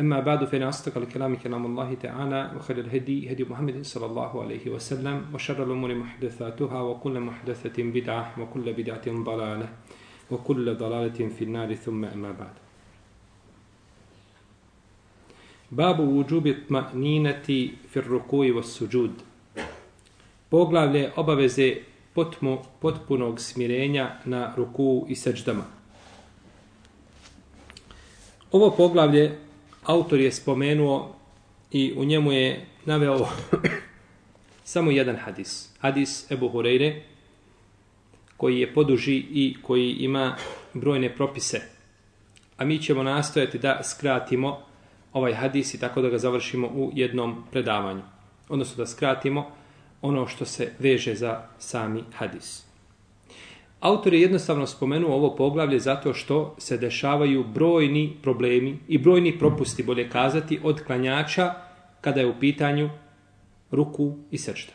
أما بعد فإن أصدق الكلام كلام الله تعالى وخير الهدي هدي محمد صلى الله عليه وسلم وشر الأمور محدثاتها وكل محدثة بدعة وكل بدعة ضلالة وكل ضلالة في النار ثم أما بعد باب وجوب الطمأنينة في الركوع والسجود Poglavlje obaveze potmo, potpunog smirenja na ruku i seđdama. Ovo poglavlje autor je spomenuo i u njemu je naveo samo jedan hadis. Hadis Ebu Hureyre, koji je poduži i koji ima brojne propise. A mi ćemo nastojati da skratimo ovaj hadis i tako da ga završimo u jednom predavanju. Odnosno da skratimo ono što se veže za sami hadis. Autor je jednostavno spomenuo ovo poglavlje zato što se dešavaju brojni problemi i brojni propusti, bolje kazati, od klanjača kada je u pitanju ruku i srčta.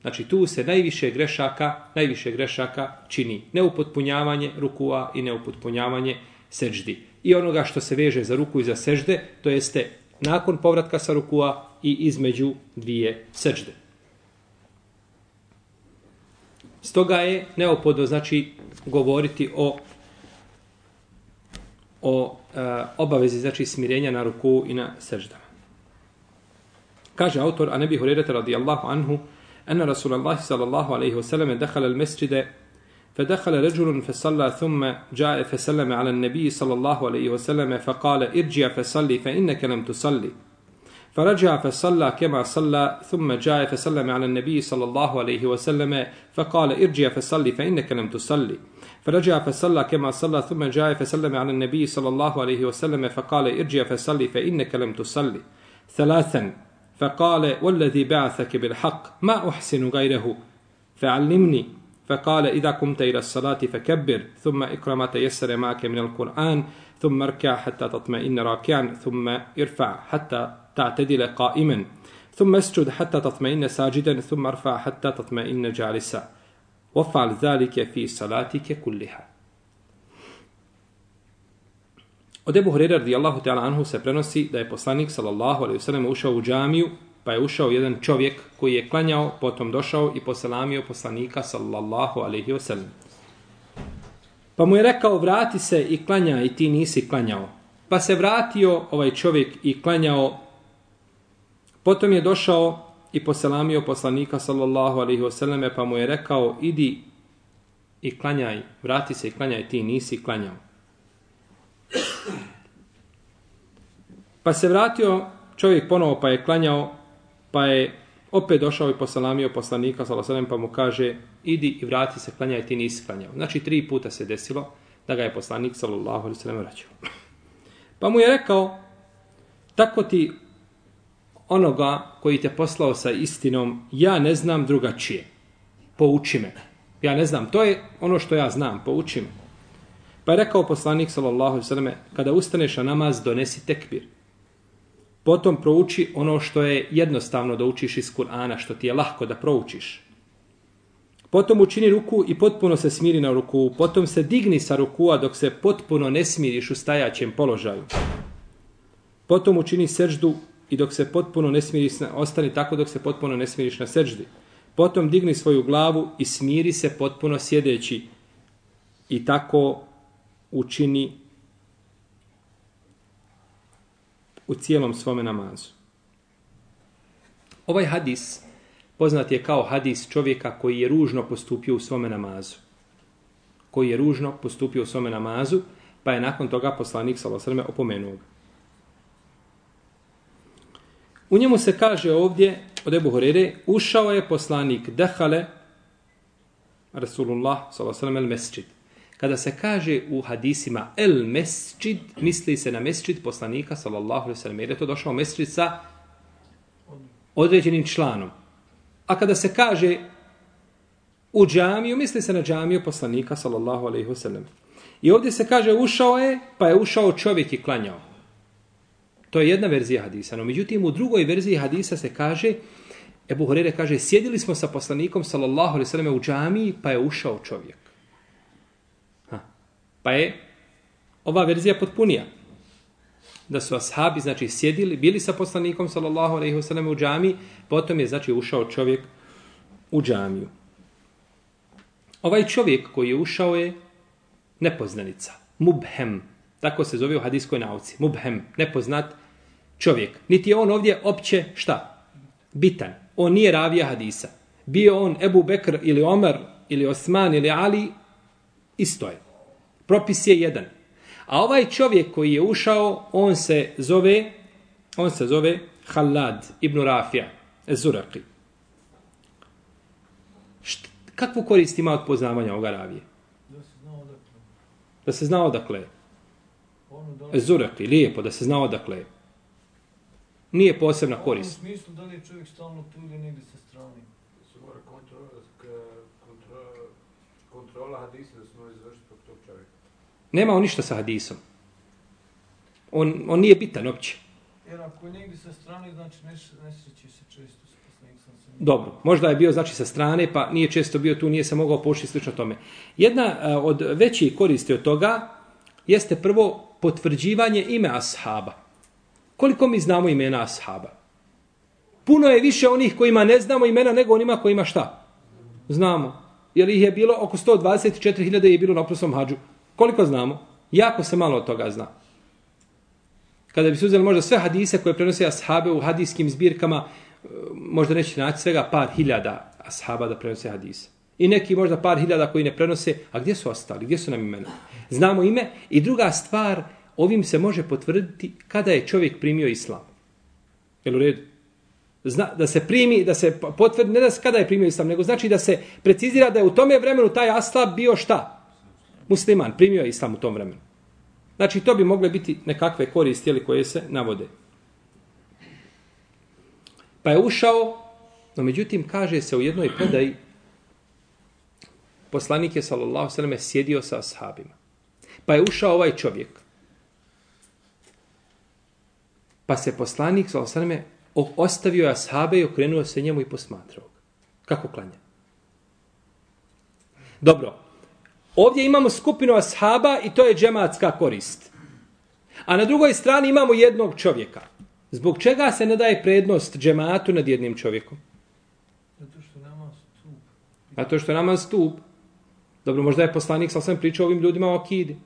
Znači tu se najviše grešaka, najviše grešaka čini neupotpunjavanje rukua i neupotpunjavanje seždi. I onoga što se veže za ruku i za sežde, to jeste nakon povratka sa rukua i između dvije sežde. Stoga je neophodno znači govoriti o o uh, obavezi znači smirenja na ruku i na seždama. Kaže autor a nebi Hurajra radijallahu anhu أن رسول الله صلى الله عليه وسلم دخل المسجد فدخل رجل فصلى ثم جاء فسلم على النبي صلى الله عليه وسلم فقال ارجع فصلي فإنك لم تصلي فرجع فصلى كما صلى ثم جاء فسلم على النبي صلى الله عليه وسلم فقال ارجع فصلي فإنك لم تصلي. فرجع فصلى كما صلى ثم جاء فسلم على النبي صلى الله عليه وسلم فقال ارجع فصلي فإنك لم تصلي. ثلاثا فقال والذي بعثك بالحق ما أحسن غيره؟ فعلمني. فقال إذا قمت إلى الصلاة فكبر ثم اقرأ ما تيسر معك من القرآن ثم اركع حتى تطمئن راكعا ثم ارفع حتى تعتدل قائما ثم اسجد حتى تطمئن ساجدا ثم ارفع حتى تطمئن جالسا. وفعل ذلك في صلاتك كلها. Od Ebu Hurera radijallahu ta'ala anhu se prenosi da je poslanik sallallahu alaihi wasallam ušao u džamiju, pa je ušao jedan čovjek koji je klanjao, potom došao i poselamio poslanika sallallahu alaihi wasallam. Pa mu je rekao, vrati se i klanja i ti nisi klanjao. Pa se vratio ovaj čovjek i klanjao Potom je došao i poselamio poslanika sallallahu alaihi wasallam pa mu je rekao idi i klanjaj, vrati se i klanjaj, ti nisi klanjao. Pa se vratio čovjek ponovo pa je klanjao, pa je opet došao i posalamio poslanika sallallahu pa mu kaže idi i vrati se, klanjaj, ti nisi klanjao. Znači tri puta se desilo da ga je poslanik sallallahu alaihi sallam, vraćao. Pa mu je rekao tako ti onoga koji te poslao sa istinom, ja ne znam drugačije. Pouči me. Ja ne znam, to je ono što ja znam, pouči me. Pa je rekao poslanik, sallallahu sallam, kada ustaneš na namaz, donesi tekbir. Potom prouči ono što je jednostavno da učiš iz Kur'ana, što ti je lahko da proučiš. Potom učini ruku i potpuno se smiri na ruku. Potom se digni sa rukua dok se potpuno ne smiriš u stajaćem položaju. Potom učini seždu i dok se potpuno ne smiriš, ostani tako dok se potpuno ne smiriš na seždi. Potom digni svoju glavu i smiri se potpuno sjedeći i tako učini u cijelom svome namazu. Ovaj hadis poznat je kao hadis čovjeka koji je ružno postupio u svome namazu. Koji je ružno postupio u svome namazu, pa je nakon toga poslanik Salosrme opomenuo ga. U njemu se kaže ovdje od Ebu Horere, ušao je poslanik Dehale, Rasulullah s.a.v. el mesčid. Kada se kaže u hadisima el mesčid, misli se na mesčid poslanika sallallahu alaihi sallam, jer je to došao mesčid sa određenim članom. A kada se kaže u džamiju, misli se na džamiju poslanika, sallallahu alaihi sallam. I ovdje se kaže ušao je, pa je ušao čovjek i klanjao. To je jedna verzija hadisa. No, međutim, u drugoj verziji hadisa se kaže, Ebu Horeire kaže, sjedili smo sa poslanikom, sallallahu alaihi sallam, u džamiji, pa je ušao čovjek. Pa je ova verzija potpunija. Da su ashabi, znači, sjedili, bili sa poslanikom, sallallahu alaihi wasallam, u džami, potom je, znači, ušao čovjek u džamiju. Ovaj čovjek koji je ušao je nepoznanica. Mubhem. Tako se zove u hadiskoj nauci. Mubhem. Nepoznat čovjek. Niti je on ovdje opće šta? Bitan. On nije ravija hadisa. Bio on Ebu Bekr ili Omer ili Osman ili Ali, isto je. Propis je jedan. A ovaj čovjek koji je ušao, on se zove, on se zove Halad ibn Rafija, Zuraki. Št, kakvu korist ima od poznavanja ovoga ravije? Da se znao odakle. Da se znao odakle. Zuraki, lijepo, da se znao odakle. Nije posebna korist. U smislu da li je čovjek stalno tu ili negdje sa strane? Se mora kontrola, kontrola, kontrola hadisa da se mora izvršiti tog čovjeka. Nema on ništa sa hadisom. On, on nije bitan opće. Jer ako je negdje sa strane, znači ne, ne sreći se često. Dobro, možda je bio znači sa strane, pa nije često bio tu, nije se mogao pošti slično tome. Jedna a, od većih koristi od toga jeste prvo potvrđivanje ime ashaba. Koliko mi znamo imena ashaba? Puno je više onih kojima ne znamo imena nego onima kojima šta? Znamo. Jer ih je bilo oko 124.000 je bilo na prosom hađu. Koliko znamo? Jako se malo od toga zna. Kada bi se uzeli možda sve hadise koje prenose ashabe u hadijskim zbirkama, e, možda neće naći svega par hiljada ashaba da prenose hadise. I neki možda par hiljada koji ne prenose, a gdje su ostali, gdje su nam imena? Znamo ime i druga stvar, ovim se može potvrditi kada je čovjek primio islam. Jel u redu? Zna, da se primi, da se potvrdi, ne da se kada je primio islam, nego znači da se precizira da je u tome vremenu taj aslab bio šta? Musliman, primio je islam u tom vremenu. Znači, to bi mogle biti nekakve koristi ili koje se navode. Pa je ušao, no međutim, kaže se u jednoj predaji, poslanik je, sallallahu sallam, sjedio sa ashabima. Pa je ušao ovaj čovjek. Pa se poslanik, sallallahu sallam, ostavio ashabe i okrenuo se njemu i posmatrao. ga. Kako klanja? Dobro, Ovdje imamo skupinu ashaba i to je džematska korist. A na drugoj strani imamo jednog čovjeka. Zbog čega se ne daje prednost džematu nad jednim čovjekom? Zato što nama stup. Zato što nama stup. Dobro, možda je poslanik sa sam pričao ovim ljudima o akidi.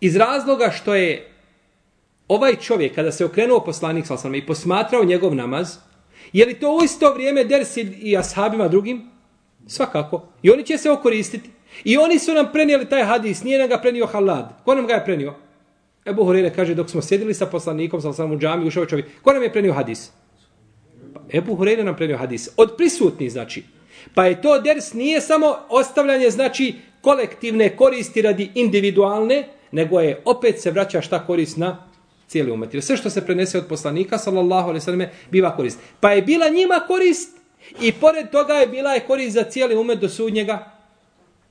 Iz razloga što je ovaj čovjek, kada se okrenuo poslanik sa i posmatrao njegov namaz, je li to u isto vrijeme dersi i ashabima drugim? Svakako. I oni će se okoristiti. I oni su nam prenijeli taj hadis, nije nam ga prenio Halad. Ko nam ga je prenio? Ebu Horeire kaže, dok smo sjedili sa poslanikom, sa samom džami, ušao čovjek, ko nam je prenio hadis? Pa Ebu Horeire nam prenio hadis. Od prisutnih, znači. Pa je to ders nije samo ostavljanje, znači, kolektivne koristi radi individualne, nego je opet se vraća šta korist na cijeli umet. Jer sve što se prenese od poslanika, sallallahu alaihi sallam, biva korist. Pa je bila njima korist, I pored toga je bila je korist za cijeli umet do sudnjega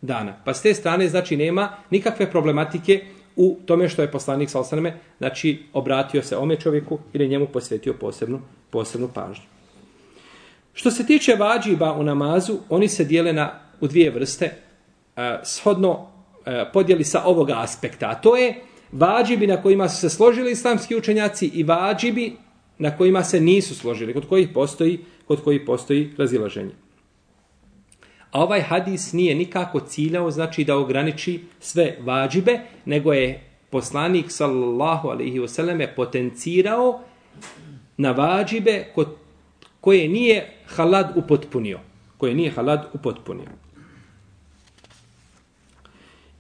dana. Pa s te strane, znači, nema nikakve problematike u tome što je poslanik sa osaname, znači, obratio se ome čovjeku ili njemu posvetio posebnu, posebnu pažnju. Što se tiče vađiba u namazu, oni se dijele na, u dvije vrste, uh, shodno eh, podijeli sa ovoga aspekta. A to je vađibi na kojima su se složili islamski učenjaci i vađibi na kojima se nisu složili, kod kojih postoji kod koji postoji razilaženje. A ovaj hadis nije nikako ciljao, znači da ograniči sve vađibe, nego je poslanik sallallahu alaihi wasallam potencirao na vađibe kod koje nije halad upotpunio. Koje nije halad upotpunio.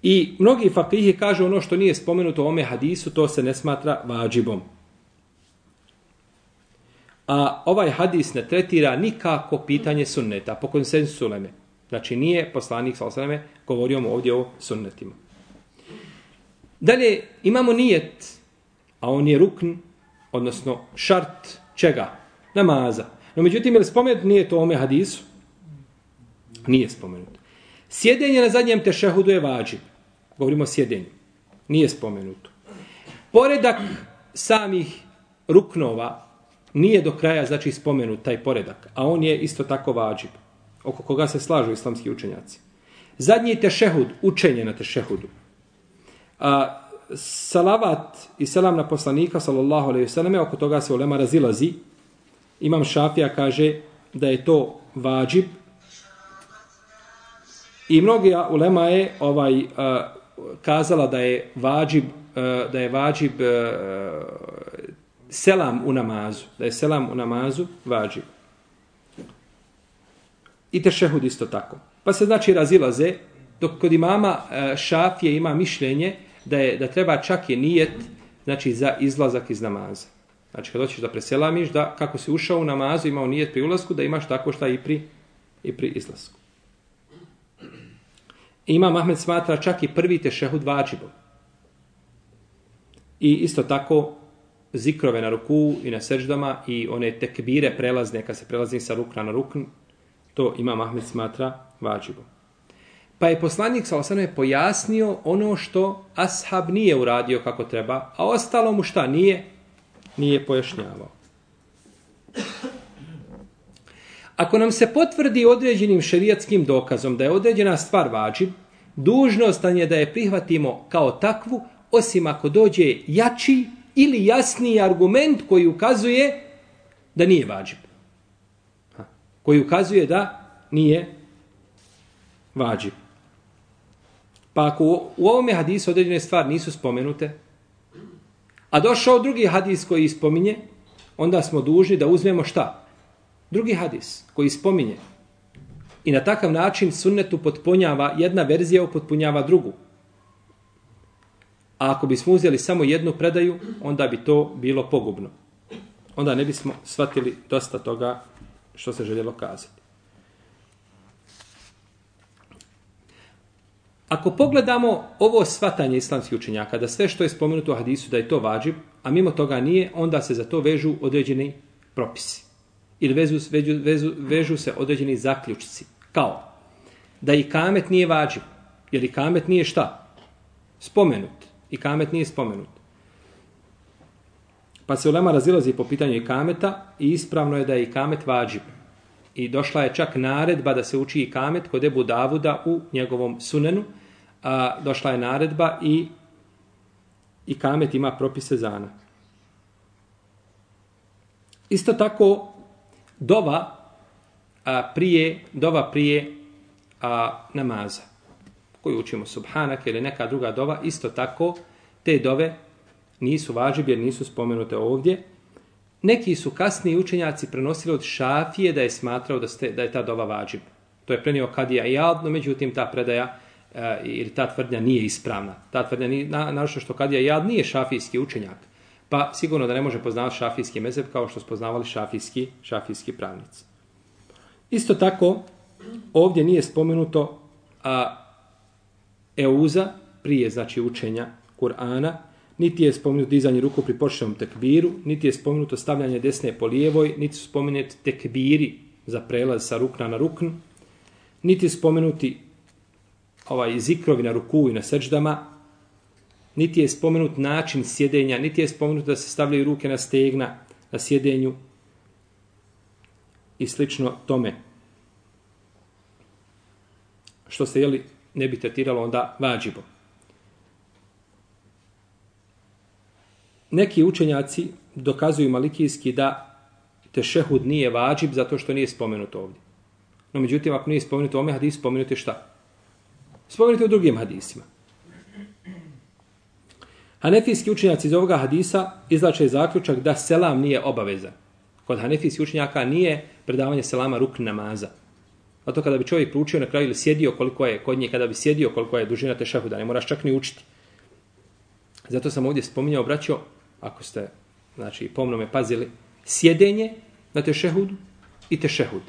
I mnogi fakihi kažu ono što nije spomenuto u ome hadisu, to se ne smatra vađibom. A ovaj hadis ne tretira nikako pitanje sunneta, po konsensu Leme. Znači nije poslanik sa osaname govorio mu ovdje o sunnetima. Dalje imamo nijet, a on je rukn, odnosno šart čega? Namaza. No međutim, je li spomenut nije to ome hadisu? Nije spomenut. Sjedenje na zadnjem tešehudu je vađib. Govorimo o sjedenju. Nije spomenuto. Poredak samih ruknova nije do kraja znači spomenut taj poredak, a on je isto tako vađib, oko koga se slažu islamski učenjaci. Zadnji tešehud, učenje na tešehudu. A, salavat i selam na poslanika, sallallahu alaihi vseleme, oko toga se ulema razilazi. Imam Šafija kaže da je to vađib. I mnogi ulema je ovaj, a, kazala da je vađib da je vađib selam u namazu, da je selam u namazu vađiv. I tešehud isto tako. Pa se znači razilaze, dok kod imama e, šafije ima mišljenje da je da treba čak je nijet znači za izlazak iz namaza. Znači kad hoćeš da preselamiš, da kako si ušao u namazu, imao nijet pri ulasku, da imaš tako šta i pri, i pri izlasku. Ima Mahmed smatra čak i prvi tešehud vađibom. I isto tako zikrove na ruku i na seždama i one tekbire prelazne, kad se prelazi sa rukna na rukn, to ima Mahmed smatra vađibom. Pa je poslanik sa osanom pojasnio ono što ashab nije uradio kako treba, a ostalo mu šta nije? Nije pojašnjavao. Ako nam se potvrdi određenim šerijatskim dokazom da je određena stvar vađib, dužnost je da je prihvatimo kao takvu, osim ako dođe jači ili jasniji argument koji ukazuje da nije vađib. Koji ukazuje da nije vađib. Pa ako u ovome hadisu određene stvari nisu spomenute, a došao drugi hadis koji spominje, onda smo dužni da uzmemo šta? Drugi hadis koji spominje. I na takav način sunnetu potpunjava, jedna verzija potpunjava drugu. A ako bismo uzeli samo jednu predaju, onda bi to bilo pogubno. Onda ne bismo shvatili dosta toga što se željelo kazati. Ako pogledamo ovo svatanje islamskih učenjaka, da sve što je spomenuto u hadisu da je to vađib, a mimo toga nije, onda se za to vežu određeni propisi. Ili vežu, vežu, vežu, vežu se određeni zaključci. Kao da i kamet nije vađib, jer i kamet nije šta? Spomenut. I kamet nije spomenut. Pa se ulema razilazi po pitanju i kameta i ispravno je da je i kamet vađib. I došla je čak naredba da se uči i kamet kod Ebu Davuda u njegovom sunenu. A, došla je naredba i i kamet ima propise zana. Isto tako dova a, prije dova prije a, namaza koju učimo subhanak ili neka druga dova, isto tako te dove nisu važib jer nisu spomenute ovdje. Neki su kasniji učenjaci prenosili od šafije da je smatrao da, ste, da je ta dova važib. To je prenio Kadija i Jadno, međutim ta predaja e, ili ta tvrdnja nije ispravna. Ta tvrdnja nije, na, naravno što Kadija i Jad nije šafijski učenjak. Pa sigurno da ne može poznavati šafijski mezeb kao što spoznavali šafijski, šafijski pravnici. Isto tako, ovdje nije spomenuto a, euza, prije znači učenja Kur'ana, niti je spomenuto dizanje ruku pri početnom tekbiru, niti je spomenuto stavljanje desne po lijevoj, niti su spomenuti tekbiri za prelaz sa rukna na rukn, niti spomenuti ovaj zikrovi na ruku i na seđdama, niti je spomenut način sjedenja, niti je spomenuto da se stavljaju ruke na stegna na sjedenju i slično tome. Što se jeli ne bi tretiralo onda vađibom. Neki učenjaci dokazuju malikijski da tešehud nije vađib zato što nije spomenut ovdje. No međutim, ako nije spomenut ovdje hadisu, spomenut je šta? Spomenut je u drugim hadisima. Hanefijski učenjaci iz ovoga hadisa izlače zaključak da selam nije obaveza. Kod hanefijskih učenjaka nije predavanje selama ruk namaza. A to kada bi čovjek proučio na kraju ili sjedio koliko je kod nje, kada bi sjedio koliko je dužina te šahuda, ne moraš čak ni učiti. Zato sam ovdje spominjao, braćo, ako ste, znači, pomno me pazili, sjedenje na te šehudu i te šehud.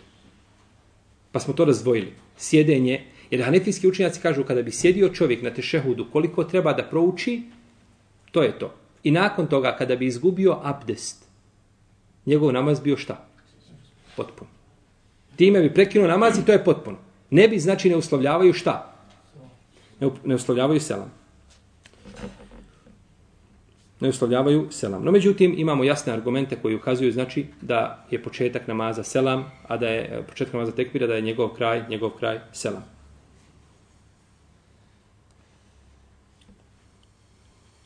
Pa smo to razdvojili. Sjedenje, jer hanefijski učenjaci kažu, kada bi sjedio čovjek na te šehudu, koliko treba da prouči, to je to. I nakon toga, kada bi izgubio abdest, njegov namaz bio šta? Potpuno. Time bi prekinuo namaz i to je potpuno. Ne bi, znači, ne uslovljavaju šta? Ne, ne uslovljavaju selam. Ne uslovljavaju selam. No, međutim, imamo jasne argumente koji ukazuju, znači, da je početak namaza selam, a da je početak namaza tekbira, da je njegov kraj, njegov kraj selam.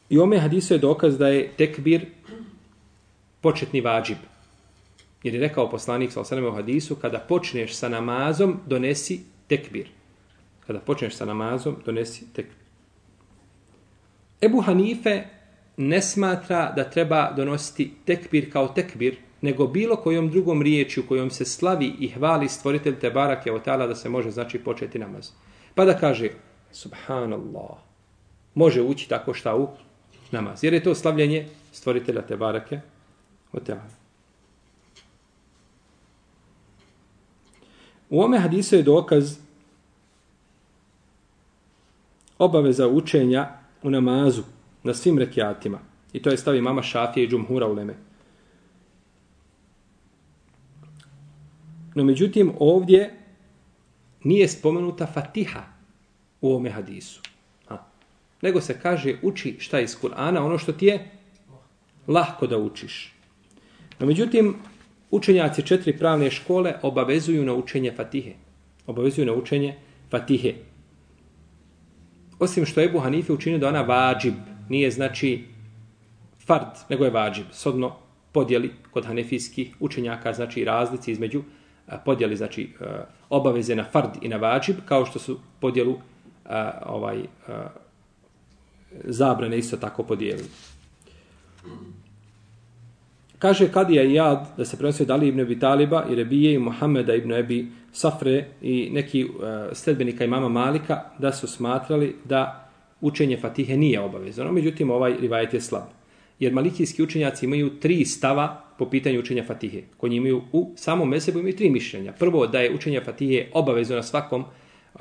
I ome hadisu je dokaz da je tekbir početni vađib. Jer je rekao poslanik sa osaname u hadisu, kada počneš sa namazom, donesi tekbir. Kada počneš sa namazom, donesi tekbir. Ebu Hanife ne smatra da treba donositi tekbir kao tekbir, nego bilo kojom drugom riječju kojom se slavi i hvali stvoritelj te barake od tala da se može znači početi namaz. Pa da kaže, subhanallah, može ući tako šta u namaz. Jer je to slavljenje stvoritelja te barake od tala. U ome hadisu je dokaz obaveza učenja u namazu na svim rekiatima. I to je stavi mama Šafije i Džumhura u Leme. No međutim, ovdje nije spomenuta Fatiha u ovome hadisu. Ha. Nego se kaže, uči šta iz Kur'ana, ono što ti je lahko da učiš. No međutim, učenjaci četiri pravne škole obavezuju na učenje Fatihe. Obavezuju na učenje Fatihe. Osim što je Ebu Hanife učinio da ona vađib, nije znači fard, nego je vađib. Sodno podjeli kod hanefijskih učenjaka, znači razlici između podjeli, znači obaveze na fard i na vađib, kao što su podjelu ovaj zabrane isto tako podijelili. Kaže Kadija i Jad da se prenosio Dali ibn Abi Taliba i Rebije i Muhammeda ibn Abi Safre i neki uh, sledbenika imama Malika da su smatrali da učenje Fatihe nije obavezano. Međutim, ovaj rivajet je slab. Jer malikijski učenjaci imaju tri stava po pitanju učenja Fatihe. Koji imaju u samom mesebu imaju tri mišljenja. Prvo, da je učenje Fatihe obavezno na svakom uh,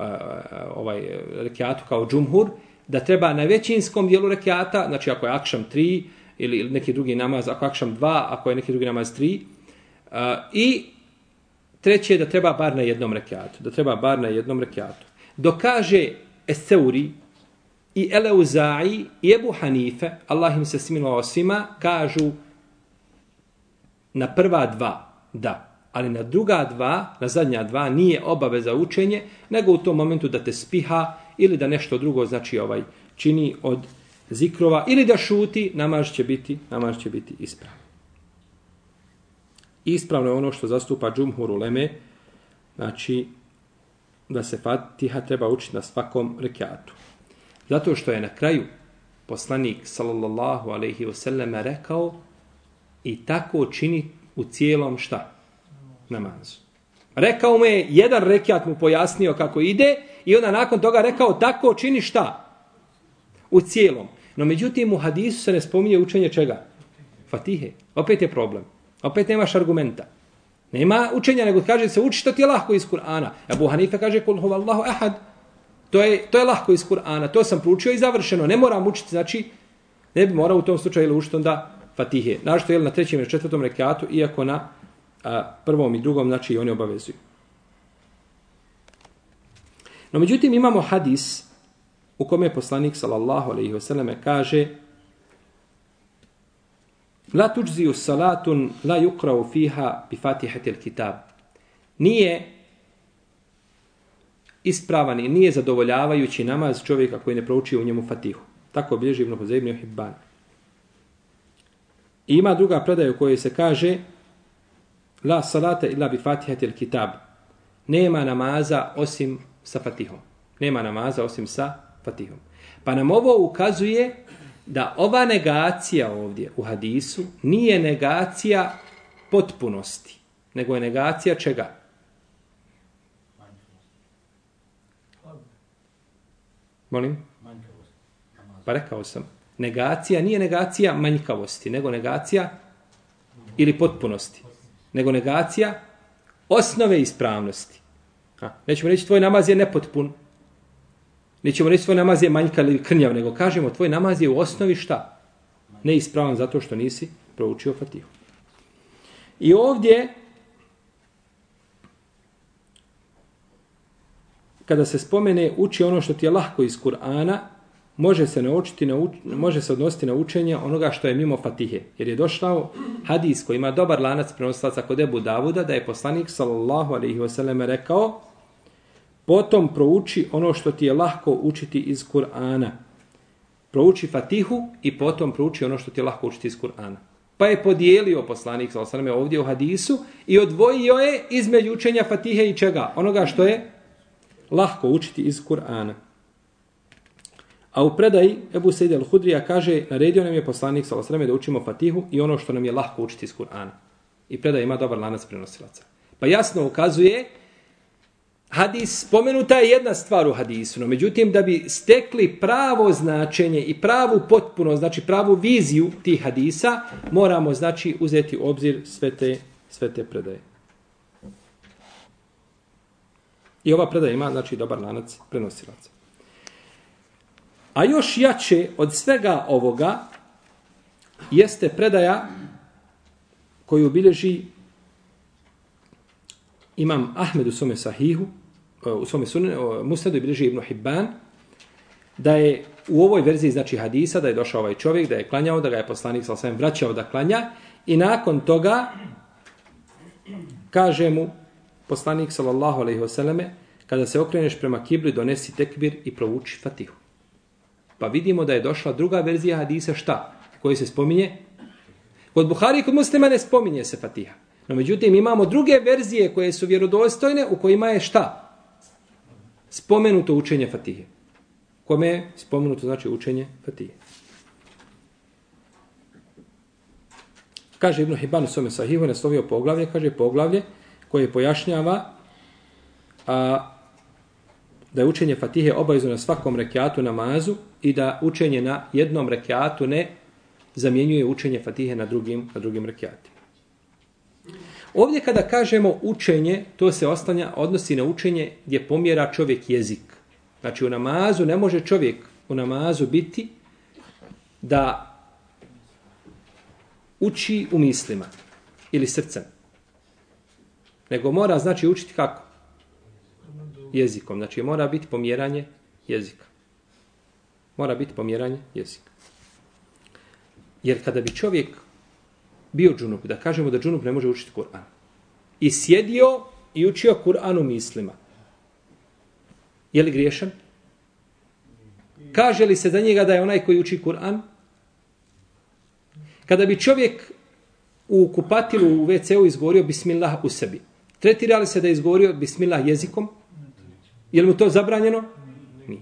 ovaj rekiatu kao džumhur, da treba na većinskom dijelu rekiata, znači ako je akšam tri, ili ili neki drugi namaz, ako akšam dva, ako je neki drugi namaz tri. Uh, I treće je da treba bar na jednom rekiatu. Da treba bar na jednom rekiatu. Dokaže Eseuri i Eleuzai i Ebu Hanife, Allah im se smilovao svima, kažu na prva dva, da. Ali na druga dva, na zadnja dva, nije obaveza učenje, nego u tom momentu da te spiha ili da nešto drugo, znači ovaj, čini od zikrova ili da šuti, namaz će biti, namaz će biti ispravan. Ispravno je ono što zastupa džumhur uleme, znači da se Fatiha treba učiti na svakom rekiatu. Zato što je na kraju poslanik sallallahu alejhi ve sellem rekao i tako čini u cijelom šta? Namazu. Rekao mu je, jedan rekiat mu pojasnio kako ide i onda nakon toga rekao tako čini šta? U cijelom. No međutim u hadisu se ne spominje učenje čega? Fatihe. Opet je problem. Opet nemaš argumenta. Nema učenja, nego kaže se uči što ti je lahko iz Kur'ana. Abu Hanife kaže kul huvallahu ahad. To je, to je lahko iz Kur'ana. To sam proučio i završeno. Ne moram učiti, znači, ne bi morao u tom slučaju ili učiti onda Fatihe. Našto je na trećem ili četvrtom rekiatu, iako na a, prvom i drugom, znači, oni obavezuju. No, međutim, imamo hadis u kome je poslanik sallallahu alejhi ve selleme kaže La tujzi salatun la yuqra fiha bi Fatihati kitab. Nije ispravan i nije zadovoljavajući namaz čovjeka koji ne prouči u njemu Fatihu. Tako bilježi Ibn Huzaym ibn Hibban. I ima druga predaja u kojoj se kaže La salata illa bi Fatihati kitab. Nema namaza osim sa Fatihom. Nema namaza osim sa fatihom. Pa nam ovo ukazuje da ova negacija ovdje u hadisu nije negacija potpunosti, nego je negacija čega? Molim? Pa rekao sam. Negacija nije negacija manjkavosti, nego negacija ili potpunosti. Nego negacija osnove ispravnosti. Ha, nećemo reći tvoj namaz je nepotpun, Nećemo reći svoj namaz je manjka ili krnjav, nego kažemo tvoj namaz je u osnovi šta? Neispravan zato što nisi proučio fatihu. I ovdje, kada se spomene uči ono što ti je lahko iz Kur'ana, može se naučiti, nauč, može se odnositi na učenje onoga što je mimo Fatihe. Jer je došao hadis koji ima dobar lanac prenoslaca kod Ebu Davuda, da je poslanik sallallahu alejhi ve sellem rekao, Potom prouči ono što ti je lahko učiti iz Kur'ana. Prouči Fatihu i potom prouči ono što ti je lahko učiti iz Kur'ana. Pa je podijelio poslanik sallallahu alejhi ve ovdje u hadisu i odvojio je između učenja Fatihe i čega? Onoga što je lahko učiti iz Kur'ana. A u predaji Ebu Sejde al-Hudrija kaže, naredio nam je poslanik sa osaname da učimo Fatihu i ono što nam je lahko učiti iz Kur'ana. I predaj ima dobar lanac prenosilaca. Pa jasno ukazuje, hadis, spomenuta je jedna stvar u hadisu, no međutim da bi stekli pravo značenje i pravu potpuno, znači pravu viziju tih hadisa, moramo znači uzeti u obzir sve te, sve te predaje. I ova predaja ima znači dobar lanac prenosilaca. A još jače od svega ovoga jeste predaja koju bilježi imam Ahmed u svome sahihu, E, u svome sunne, musnedu bilježi Ibn Hibban, da je u ovoj verziji znači hadisa, da je došao ovaj čovjek, da je klanjao, da ga je poslanik sa osvijem vraćao da klanja i nakon toga kaže mu poslanik sallallahu alejhi ve selleme kada se okreneš prema kibli donesi tekbir i provuči Fatihu. Pa vidimo da je došla druga verzija hadisa šta? Koji se spominje? Kod Buhari i kod muslima ne spominje se Fatiha. No međutim imamo druge verzije koje su vjerodostojne u kojima je šta? Spomenuto učenje Fatihe. Kome je spomenuto znači učenje Fatihe. Kaže Ibn Hibban u svome sahihu, naslovio poglavlje, kaže poglavlje koje pojašnjava a, da je učenje Fatihe obavezno na svakom rekiatu namazu i da učenje na jednom rekiatu ne zamjenjuje učenje Fatihe na drugim, na drugim rekiatima. Ovdje kada kažemo učenje, to se ostanja, odnosi na učenje gdje pomjera čovjek jezik. Znači u namazu ne može čovjek u namazu biti da uči u mislima ili srcem. Nego mora znači učiti kako? jezikom. Znači mora biti pomjeranje jezika. Mora biti pomjeranje jezika. Jer kada bi čovjek bio džunup, da kažemo da džunup ne može učiti Kur'an, i sjedio i učio Kur'an u mislima, je li griješan? Kaže li se za njega da je onaj koji uči Kur'an? Kada bi čovjek u kupatilu u WC-u izgovorio bismillah u sebi, tretira li se da je izgovorio bismillah jezikom? Je li mu to zabranjeno? Nije.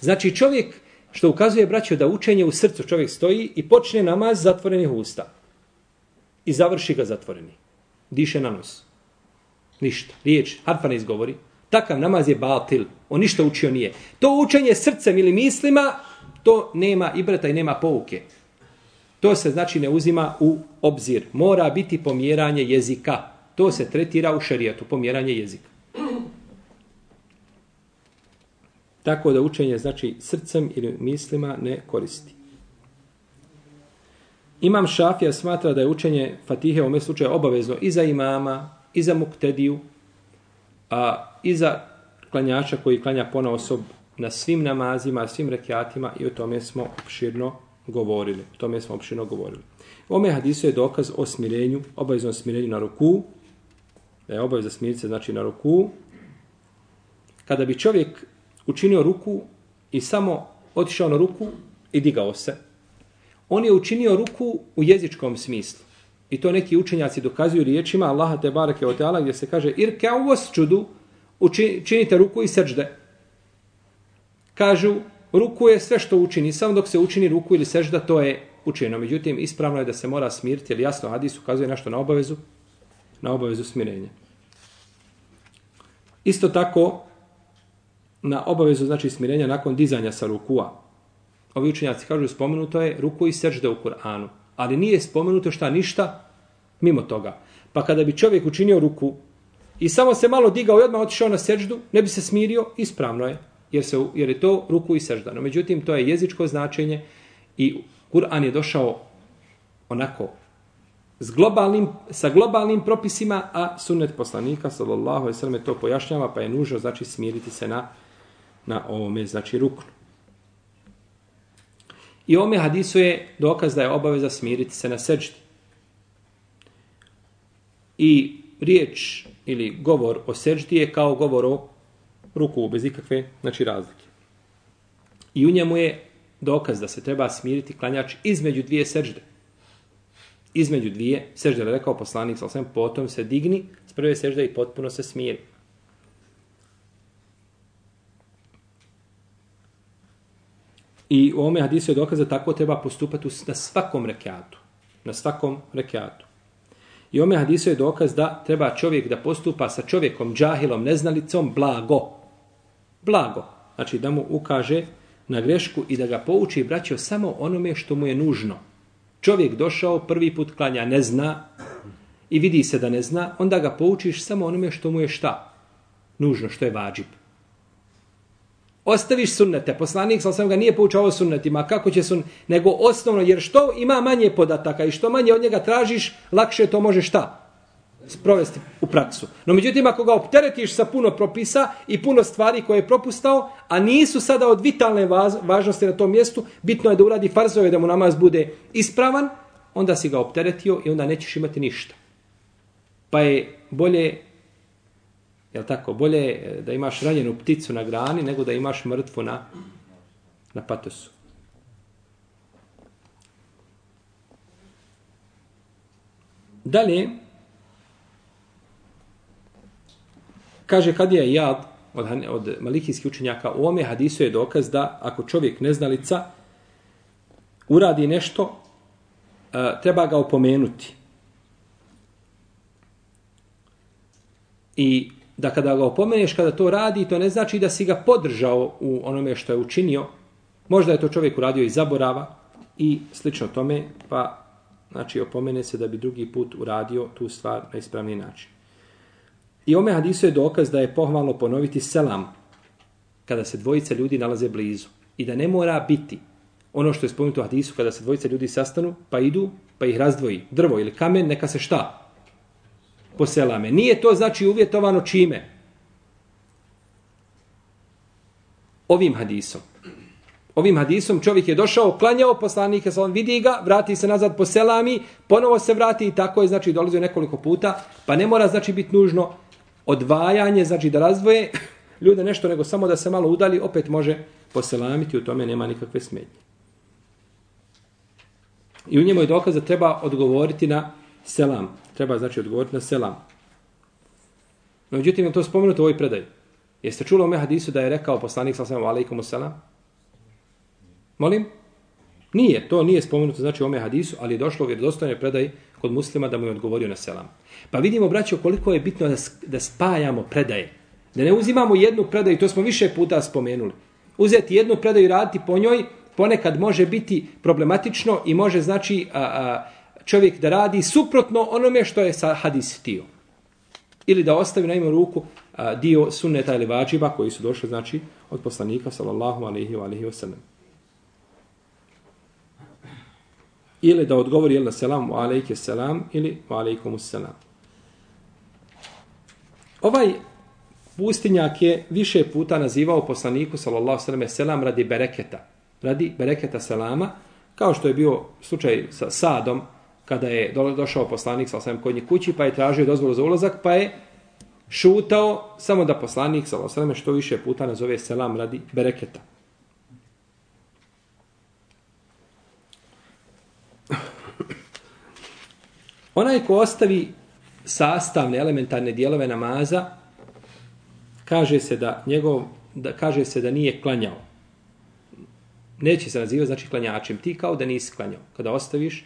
Znači čovjek što ukazuje braćo da učenje u srcu čovjek stoji i počne namaz zatvorenih usta. I završi ga zatvoreni. Diše na nos. Ništa. Riječ, harfa ne izgovori. Takav namaz je batil. On ništa učio nije. To učenje srcem ili mislima, to nema ibrata i nema pouke. To se znači ne uzima u obzir. Mora biti pomjeranje jezika. To se tretira u šerijatu, pomjeranje jezika. Tako da učenje znači srcem ili mislima ne koristi. Imam Šafija smatra da je učenje Fatihe u ovom slučaju obavezno i za imama, i za muktediju, a i za klanjača koji klanja pona osob na svim namazima, svim rekiatima i o tome smo opširno govorili. O tome smo opširno govorili. U ome hadisu je dokaz o smirenju, obavezno smirenju na ruku, da je obavezno smiriti se znači na ruku. Kada bi čovjek učinio ruku i samo otišao na ruku i digao se. On je učinio ruku u jezičkom smislu. I to neki učenjaci dokazuju riječima Allaha te barake od Teala gdje se kaže irka uvos čudu, učinite ruku i sežde. Kažu, ruku je sve što učini, samo dok se učini ruku ili sežda, to je učinjeno. Međutim, ispravno je da se mora smiriti, jer jasno hadis ukazuje nešto na obavezu, na obavezu smirenja. Isto tako, na obavezu znači smirenja nakon dizanja sa rukua. Ovi učenjaci kažu spomenuto je ruku i sežde u Kur'anu, ali nije spomenuto šta ništa mimo toga. Pa kada bi čovjek učinio ruku i samo se malo digao i odmah otišao na seždu, ne bi se smirio, ispravno je, jer, se, jer je to ruku i sežda. No, međutim, to je jezičko značenje i Kur'an je došao onako s globalnim, sa globalnim propisima, a sunnet poslanika, sallallahu alaihi sallam, to pojašnjava, pa je nužno, znači, smiriti se na, na ovome, znači, ruknu. I ome hadisu je dokaz da je obaveza smiriti se na seđdi. I riječ ili govor o seđdi je kao govor o ruku bez ikakve znači, razlike. I u njemu je dokaz da se treba smiriti klanjač između dvije seđde. Između dvije seđde, rekao poslanik, sam potom se digni s prve seđde i potpuno se smiri. I u ovome hadisu je dokaz da tako treba postupati na svakom rekiatu. Na svakom rekiatu. I ome hadisu je dokaz da treba čovjek da postupa sa čovjekom, džahilom, neznalicom, blago. Blago. Znači da mu ukaže na grešku i da ga pouči braćo samo onome što mu je nužno. Čovjek došao, prvi put klanja, ne zna i vidi se da ne zna, onda ga poučiš samo onome što mu je šta? Nužno, što je vađib. Ostaviš sunnete, poslanik sa sam ga nije poučao sunnetima, kako će sun, nego osnovno, jer što ima manje podataka i što manje od njega tražiš, lakše to može šta? sprovesti u praksu. No međutim, ako ga opteretiš sa puno propisa i puno stvari koje je propustao, a nisu sada od vitalne važnosti na tom mjestu, bitno je da uradi farzove da mu namaz bude ispravan, onda si ga opteretio i onda nećeš imati ništa. Pa je bolje Jel tako? Bolje je da imaš ranjenu pticu na grani nego da imaš mrtvu na, na patosu. Dalje, kaže kad je jad od, od malikijskih učenjaka, u ome hadisu je dokaz da ako čovjek neznalica uradi nešto, eh, treba ga opomenuti. I da kada ga opomeneš kada to radi, to ne znači da si ga podržao u onome što je učinio. Možda je to čovjek uradio i zaborava i slično tome, pa znači opomene se da bi drugi put uradio tu stvar na ispravni način. I ome hadisu je dokaz da je pohvalno ponoviti selam kada se dvojica ljudi nalaze blizu. I da ne mora biti ono što je spomenuto u hadisu kada se dvojica ljudi sastanu, pa idu, pa ih razdvoji drvo ili kamen, neka se šta? Poselame. Nije to znači uvjetovano čime? Ovim hadisom. Ovim hadisom čovjek je došao, klanjao poslanike, on vidi ga, vrati se nazad po selami, ponovo se vrati i tako je, znači, dolazio nekoliko puta, pa ne mora, znači, biti nužno odvajanje, znači, da razdvoje ljude nešto, nego samo da se malo udali, opet može poselamiti, u tome nema nikakve smetnje. I u njemu je dokaz da treba odgovoriti na selam. Treba znači odgovoriti na selam. No, međutim, je to spomenuto u ovoj predaj. Jeste čuli o hadisu da je rekao poslanik sallam alaikum selam? Molim? Nije, to nije spomenuto znači u ome hadisu, ali je došlo u vjerodostojnoj predaj kod muslima da mu je odgovorio na selam. Pa vidimo, braćo, koliko je bitno da, da spajamo predaje. Da ne uzimamo jednu predaju, to smo više puta spomenuli. Uzeti jednu predaju i raditi po njoj, ponekad može biti problematično i može znači a, a, čovjek da radi suprotno onome što je sa hadis htio. Ili da ostavi na imu ruku a, dio sunneta ili vađiba koji su došli znači od poslanika sallallahu alaihi wa alaihi wa sallam. Ili da odgovori jel na selam wa alaike selam ili wa alaikum selam. Ovaj pustinjak je više puta nazivao poslaniku sallallahu alaihi wa sallam selam radi bereketa. Radi bereketa selama kao što je bio slučaj sa Sadom kada je došao poslanik sa osam kod nje kući, pa je tražio dozvolu za ulazak, pa je šutao samo da poslanik sa osam što više puta nazove selam radi bereketa. Onaj ko ostavi sastavne elementarne dijelove namaza, kaže se da njegov da kaže se da nije klanjao. Neće se nazivati znači klanjačem. Ti kao da nisi klanjao. Kada ostaviš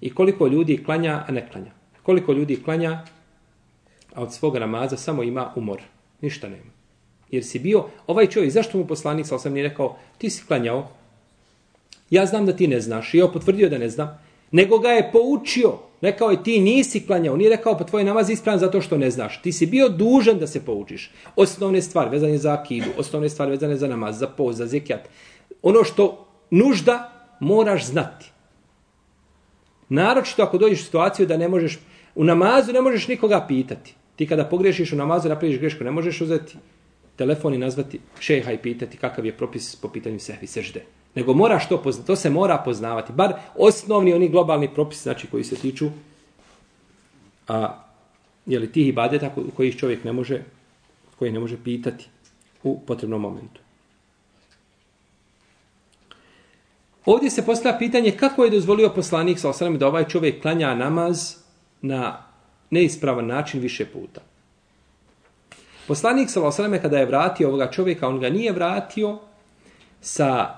I koliko ljudi klanja, a ne klanja. Koliko ljudi klanja, a od svog namaza samo ima umor. Ništa nema. Jer si bio, ovaj čovjek, zašto mu poslanik sa osam nije rekao, ti si klanjao, ja znam da ti ne znaš, i on potvrdio da ne znam, nego ga je poučio, rekao je ti nisi klanjao, nije rekao pa tvoj namaz ispravan zato što ne znaš, ti si bio dužan da se poučiš. Osnovne stvari vezane za akidu, osnovne stvari vezane za namaz, za poz, za zekijat, ono što nužda moraš znati. Naročito ako dođeš u situaciju da ne možeš, u namazu ne možeš nikoga pitati. Ti kada pogrešiš u namazu, napraviš grešku, ne možeš uzeti telefon i nazvati šeha i pitati kakav je propis po pitanju sehvi sežde. Nego moraš to poznati, to se mora poznavati. Bar osnovni oni globalni propisi, znači koji se tiču a, jeli, tih ibadeta kojih čovjek ne može, koji ne može pitati u potrebnom momentu. Ovdje se postavlja pitanje kako je dozvolio poslanik sa osram da ovaj čovjek klanja namaz na neispravan način više puta. Poslanik sa osram kada je vratio ovoga čovjeka, on ga nije vratio sa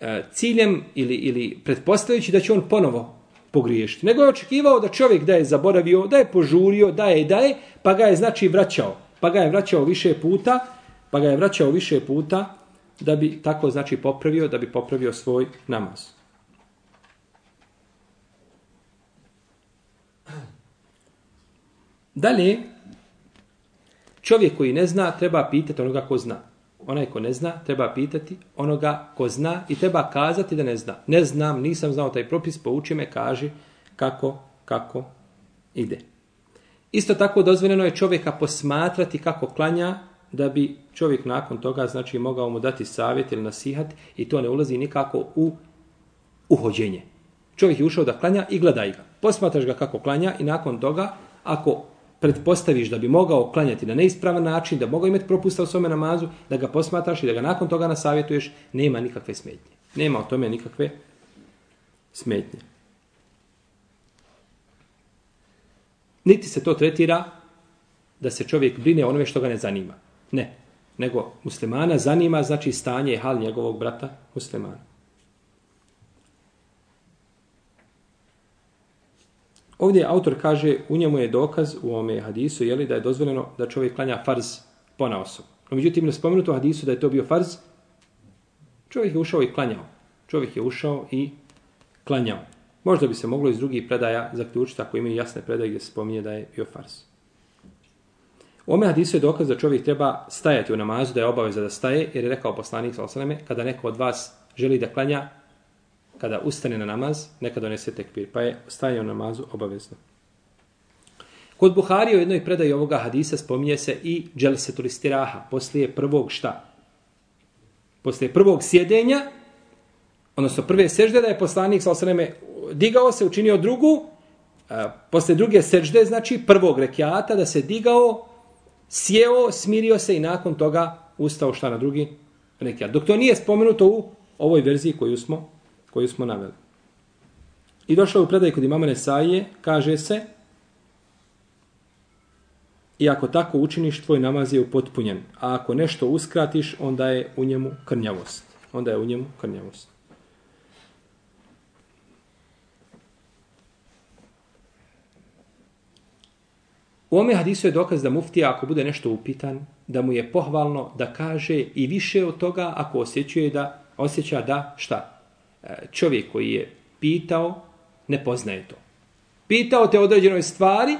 e, ciljem ili, ili pretpostavljajući da će on ponovo pogriješiti. Nego je očekivao da čovjek da je zaboravio, da je požurio, da je i da je, pa ga je znači vraćao. Pa ga je vraćao više puta, pa ga je vraćao više puta, da bi tako znači popravio, da bi popravio svoj namaz. Dalje, čovjek koji ne zna, treba pitati onoga ko zna. Onaj ko ne zna, treba pitati onoga ko zna i treba kazati da ne zna. Ne znam, nisam znao taj propis, pouči me, kaži kako, kako ide. Isto tako dozvoljeno je čovjeka posmatrati kako klanja da bi čovjek nakon toga znači mogao mu dati savjet ili nasihat i to ne ulazi nikako u uhođenje. Čovjek je ušao da klanja i gledaj ga. Posmatraš ga kako klanja i nakon toga ako pretpostaviš da bi mogao klanjati na neispravan način, da mogao imati propusta u svome namazu, da ga posmatraš i da ga nakon toga nasavjetuješ, nema nikakve smetnje. Nema o tome nikakve smetnje. Niti se to tretira da se čovjek brine onome što ga ne zanima. Ne. Nego muslimana zanima znači stanje i hal njegovog brata muslimana. Ovdje autor kaže, u njemu je dokaz u ome hadisu, jeli, da je dozvoljeno da čovjek klanja farz pona osobu. No, međutim, ne spomenuto u hadisu da je to bio farz, čovjek je ušao i klanjao. Čovjek je ušao i klanjao. Možda bi se moglo iz drugih predaja zaključiti ako imaju jasne predaje gdje se spominje da je bio farz. Ome hadisu je dokaz da čovjek treba stajati u namazu, da je obaveza da staje, jer je rekao poslanik s.a.v. kada neko od vas želi da klanja, kada ustane na namaz, neka donese tekbir, pa je stajanje u namazu obavezno. Kod Buhari u jednoj predaji ovoga hadisa spominje se i dželsetul istiraha, poslije prvog šta? Poslije prvog sjedenja, odnosno prve sežde, da je poslanik s.a.v. digao se, učinio drugu, poslije druge sežde, znači prvog rekiata, da se digao, sjeo, smirio se i nakon toga ustao šta na drugi rekiat. Dok to nije spomenuto u ovoj verziji koju smo, koju smo naveli. I došlo u predaj kod imama Nesaije, kaže se, i ako tako učiniš, tvoj namaz je upotpunjen. A ako nešto uskratiš, onda je u njemu krnjavost. Onda je u njemu krnjavost. U ome hadisu je dokaz da muftija ako bude nešto upitan, da mu je pohvalno da kaže i više od toga ako osjećuje da osjeća da šta? E, čovjek koji je pitao ne poznaje to. Pitao te određenoj stvari,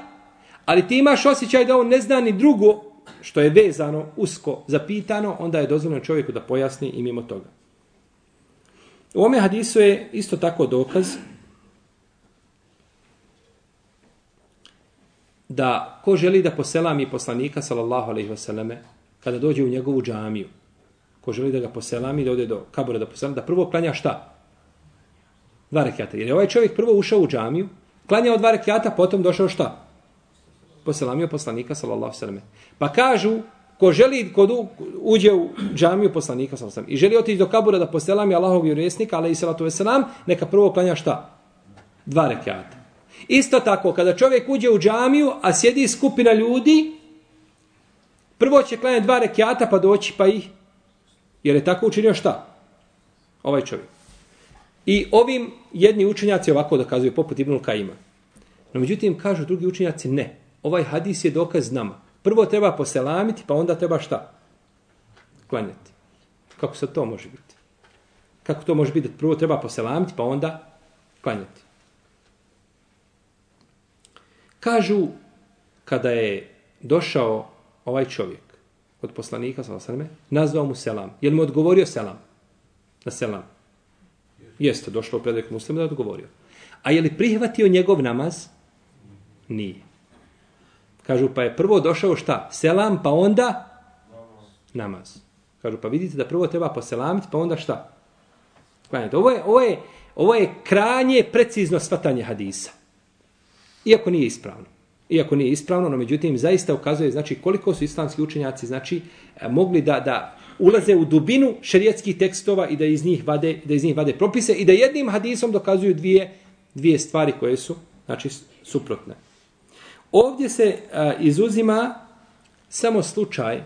ali ti imaš osjećaj da on ne zna ni drugo što je vezano, usko zapitano, onda je dozvoljeno čovjeku da pojasni i mimo toga. U ome hadisu je isto tako dokaz da ko želi da poselami poslanika sallallahu alejhi ve selleme kada dođe u njegovu džamiju ko želi da ga poselami da ode do kabura da poselami da prvo klanja šta? Dva rekata jer je ovaj čovjek prvo ušao u džamiju klanjao dva rekata potom došao šta? Poselamio poslanika sallallahu alejhi ve selleme pa kažu ko želi ko uđe u džamiju poslanika sallallahu alejhi selleme i želi otići do kabura da poselami Allahovog vjerovjesnika alejhi salatu ve selam neka prvo klanja šta? Dva rekata Isto tako, kada čovjek uđe u džamiju, a sjedi skupina ljudi, prvo će klanjati dva rekiata pa doći pa ih, jer je tako učinio šta? Ovaj čovjek. I ovim jedni učenjaci ovako dokazuju, poput Ibn Kaima. No međutim, kažu drugi učenjaci, ne. Ovaj hadis je dokaz nama. Prvo treba poselamiti, pa onda treba šta? Klanjati. Kako se to može biti? Kako to može biti? Prvo treba poselamiti, pa onda klanjati. Kažu, kada je došao ovaj čovjek od poslanika, sallam, nazvao mu selam. Je li mu odgovorio selam? Na selam. Jeste, došlo u predajku muslima da je odgovorio. A je li prihvatio njegov namaz? Nije. Kažu, pa je prvo došao šta? Selam, pa onda namaz. Kažu, pa vidite da prvo treba poselamiti, pa onda šta? Klanjate. Ovo je, ovo je, ovo je kranje precizno svatanje hadisa. Iako nije ispravno. Iako nije ispravno, no međutim, zaista ukazuje znači koliko su islamski učenjaci znači e, mogli da, da ulaze u dubinu šerijetskih tekstova i da iz njih vade da iz njih vade propise i da jednim hadisom dokazuju dvije dvije stvari koje su znači suprotne. Ovdje se a, izuzima samo slučaj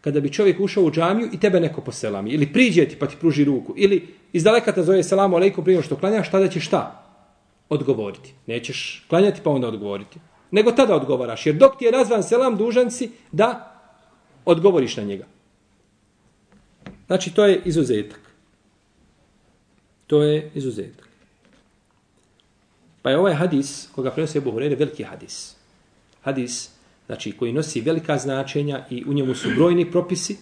kada bi čovjek ušao u džamiju i tebe neko poselami ili priđe ti pa ti pruži ruku ili iz daleka te zove selamu alejkum prije što klanjaš tada će šta odgovoriti nećeš klanjati pa onda odgovoriti nego tada odgovaraš jer dok ti je nazvan selam dužan si da odgovoriš na njega znači to je izuzetak to je izuzetak Pa je ovaj hadis, koga prenosi Ebu Hurere, veliki hadis. Hadis, znači, koji nosi velika značenja i u njemu su brojni propisi,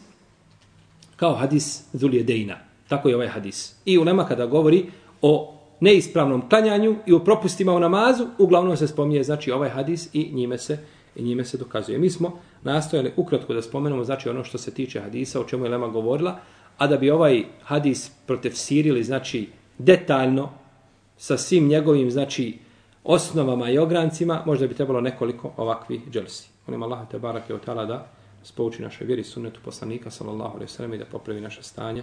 kao hadis Zuljedejna. Tako je ovaj hadis. I u nama kada govori o neispravnom klanjanju i u propustima u namazu, uglavnom se spominje, znači, ovaj hadis i njime se i njime se dokazuje. Mi smo nastojali ukratko da spomenemo, znači, ono što se tiče hadisa, o čemu je Lema govorila, a da bi ovaj hadis protefsirili, znači, detaljno, sa svim njegovim, znači, osnovama i ograncima, možda bi trebalo nekoliko ovakvih dželsi. Molim Allah te barake od tala da spouči našoj vjeri sunnetu poslanika, sallallahu alejhi ve sellem i da popravi naše stanje